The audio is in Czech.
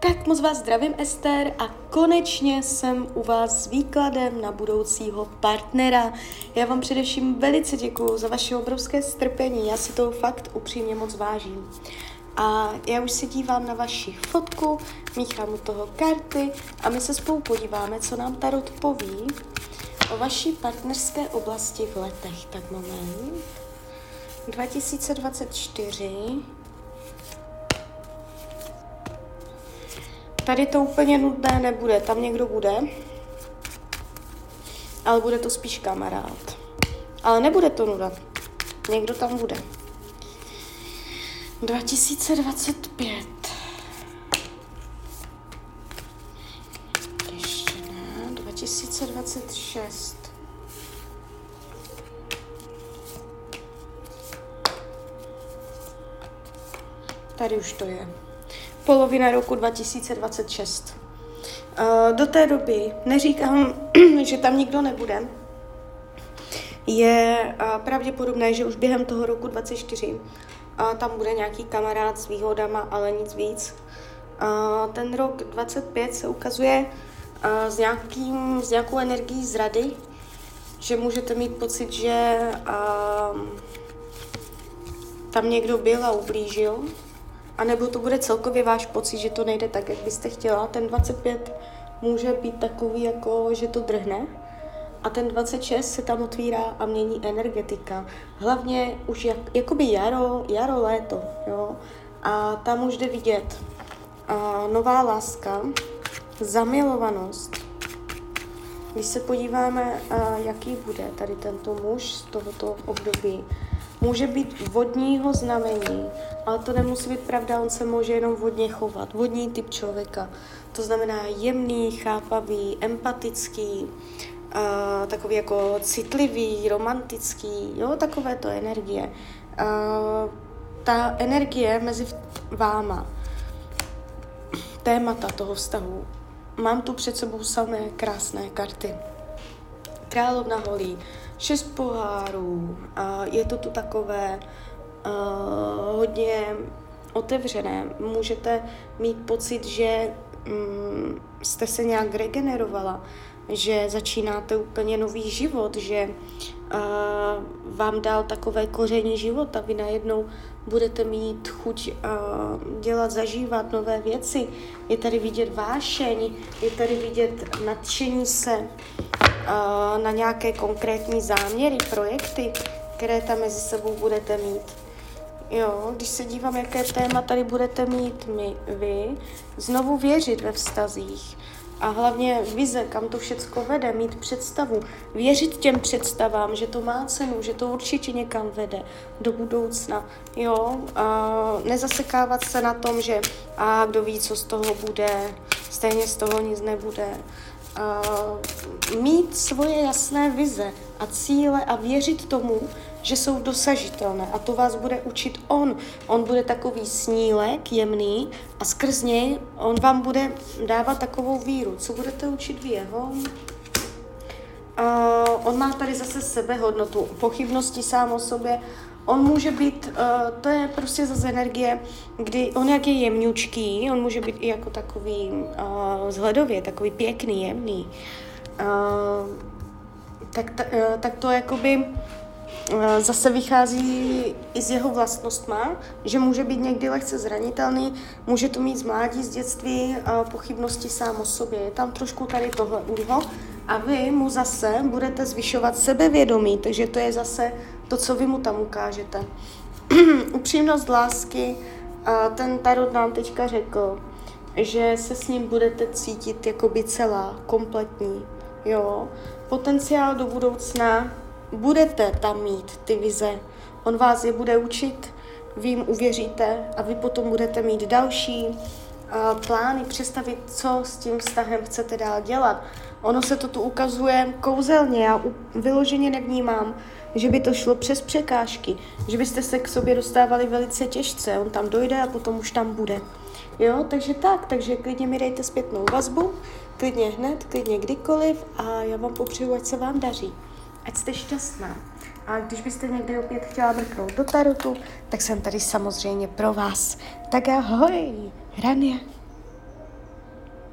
Tak moc vás zdravím, Ester, a konečně jsem u vás s výkladem na budoucího partnera. Já vám především velice děkuju za vaše obrovské strpení, já si to fakt upřímně moc vážím. A já už se dívám na vaši fotku, míchám u toho karty a my se spolu podíváme, co nám Tarot poví o vaší partnerské oblasti v letech. Tak moment. 2024 Tady to úplně nudné nebude, tam někdo bude, ale bude to spíš kamarád. Ale nebude to nuda, někdo tam bude. 2025. Ještě ne, 2026. Tady už to je polovina roku 2026. Eh, do té doby neříkám, že tam nikdo nebude. Je eh, pravděpodobné, že už během toho roku 24 eh, tam bude nějaký kamarád s výhodama, ale nic víc. Ten rok 25 se ukazuje s, nějakým, s nějakou energií zrady, že můžete mít pocit, že tam někdo byl a ublížil, a nebo to bude celkově váš pocit, že to nejde tak, jak byste chtěla. Ten 25 může být takový, jako že to drhne. A ten 26 se tam otvírá a mění energetika. Hlavně už jak, jakoby jaro, jaro, léto, jo. A tam už jde vidět a nová láska, zamilovanost. Když se podíváme, a jaký bude tady tento muž z tohoto období, Může být vodního znamení, ale to nemusí být pravda, on se může jenom vodně chovat. Vodní typ člověka. To znamená jemný, chápavý, empatický, uh, takový jako citlivý, romantický, jo, takové to energie. Uh, ta energie mezi váma, témata toho vztahu, mám tu před sebou samé krásné karty. Královna holí, šest pohárů a je to tu takové hodně otevřené. Můžete mít pocit, že um, jste se nějak regenerovala, že začínáte úplně nový život, že uh, vám dal takové koření života, vy najednou budete mít chuť uh, dělat, zažívat nové věci. Je tady vidět vášeň, je tady vidět nadšení se na nějaké konkrétní záměry, projekty, které tam mezi sebou budete mít. Jo, když se dívám, jaké téma tady budete mít my, vy, znovu věřit ve vztazích a hlavně vize, kam to všecko vede, mít představu, věřit těm představám, že to má cenu, že to určitě někam vede do budoucna, jo, a nezasekávat se na tom, že a kdo ví, co z toho bude, stejně z toho nic nebude, mít svoje jasné vize a cíle a věřit tomu, že jsou dosažitelné. A to vás bude učit on. On bude takový snílek, jemný a skrz něj on vám bude dávat takovou víru. Co budete učit vy jeho? Uh, on má tady zase sebehodnotu, pochybnosti sám o sobě, on může být, uh, to je prostě zase energie, kdy on jak je jemňučký, on může být i jako takový uh, vzhledově, takový pěkný, jemný. Uh, tak, ta, uh, tak to jakoby zase vychází i z jeho vlastnostma, že může být někdy lehce zranitelný, může to mít z mládí, z dětství, pochybnosti sám o sobě. Je tam trošku tady tohle u něho a vy mu zase budete zvyšovat sebevědomí, takže to je zase to, co vy mu tam ukážete. Upřímnost lásky, a ten tarot nám teďka řekl, že se s ním budete cítit jako by celá, kompletní, jo. Potenciál do budoucna, budete tam mít ty vize. On vás je bude učit, vy jim uvěříte a vy potom budete mít další plány, představit, co s tím vztahem chcete dál dělat. Ono se to tu ukazuje kouzelně, já vyloženě nevnímám, že by to šlo přes překážky, že byste se k sobě dostávali velice těžce, on tam dojde a potom už tam bude. Jo, takže tak, takže klidně mi dejte zpětnou vazbu, klidně hned, klidně kdykoliv a já vám popřeju, ať se vám daří, ať jste šťastná. A když byste někdy opět chtěla mrknout do tarotu, tak jsem tady samozřejmě pro vás. Tak ahoj, Hrania.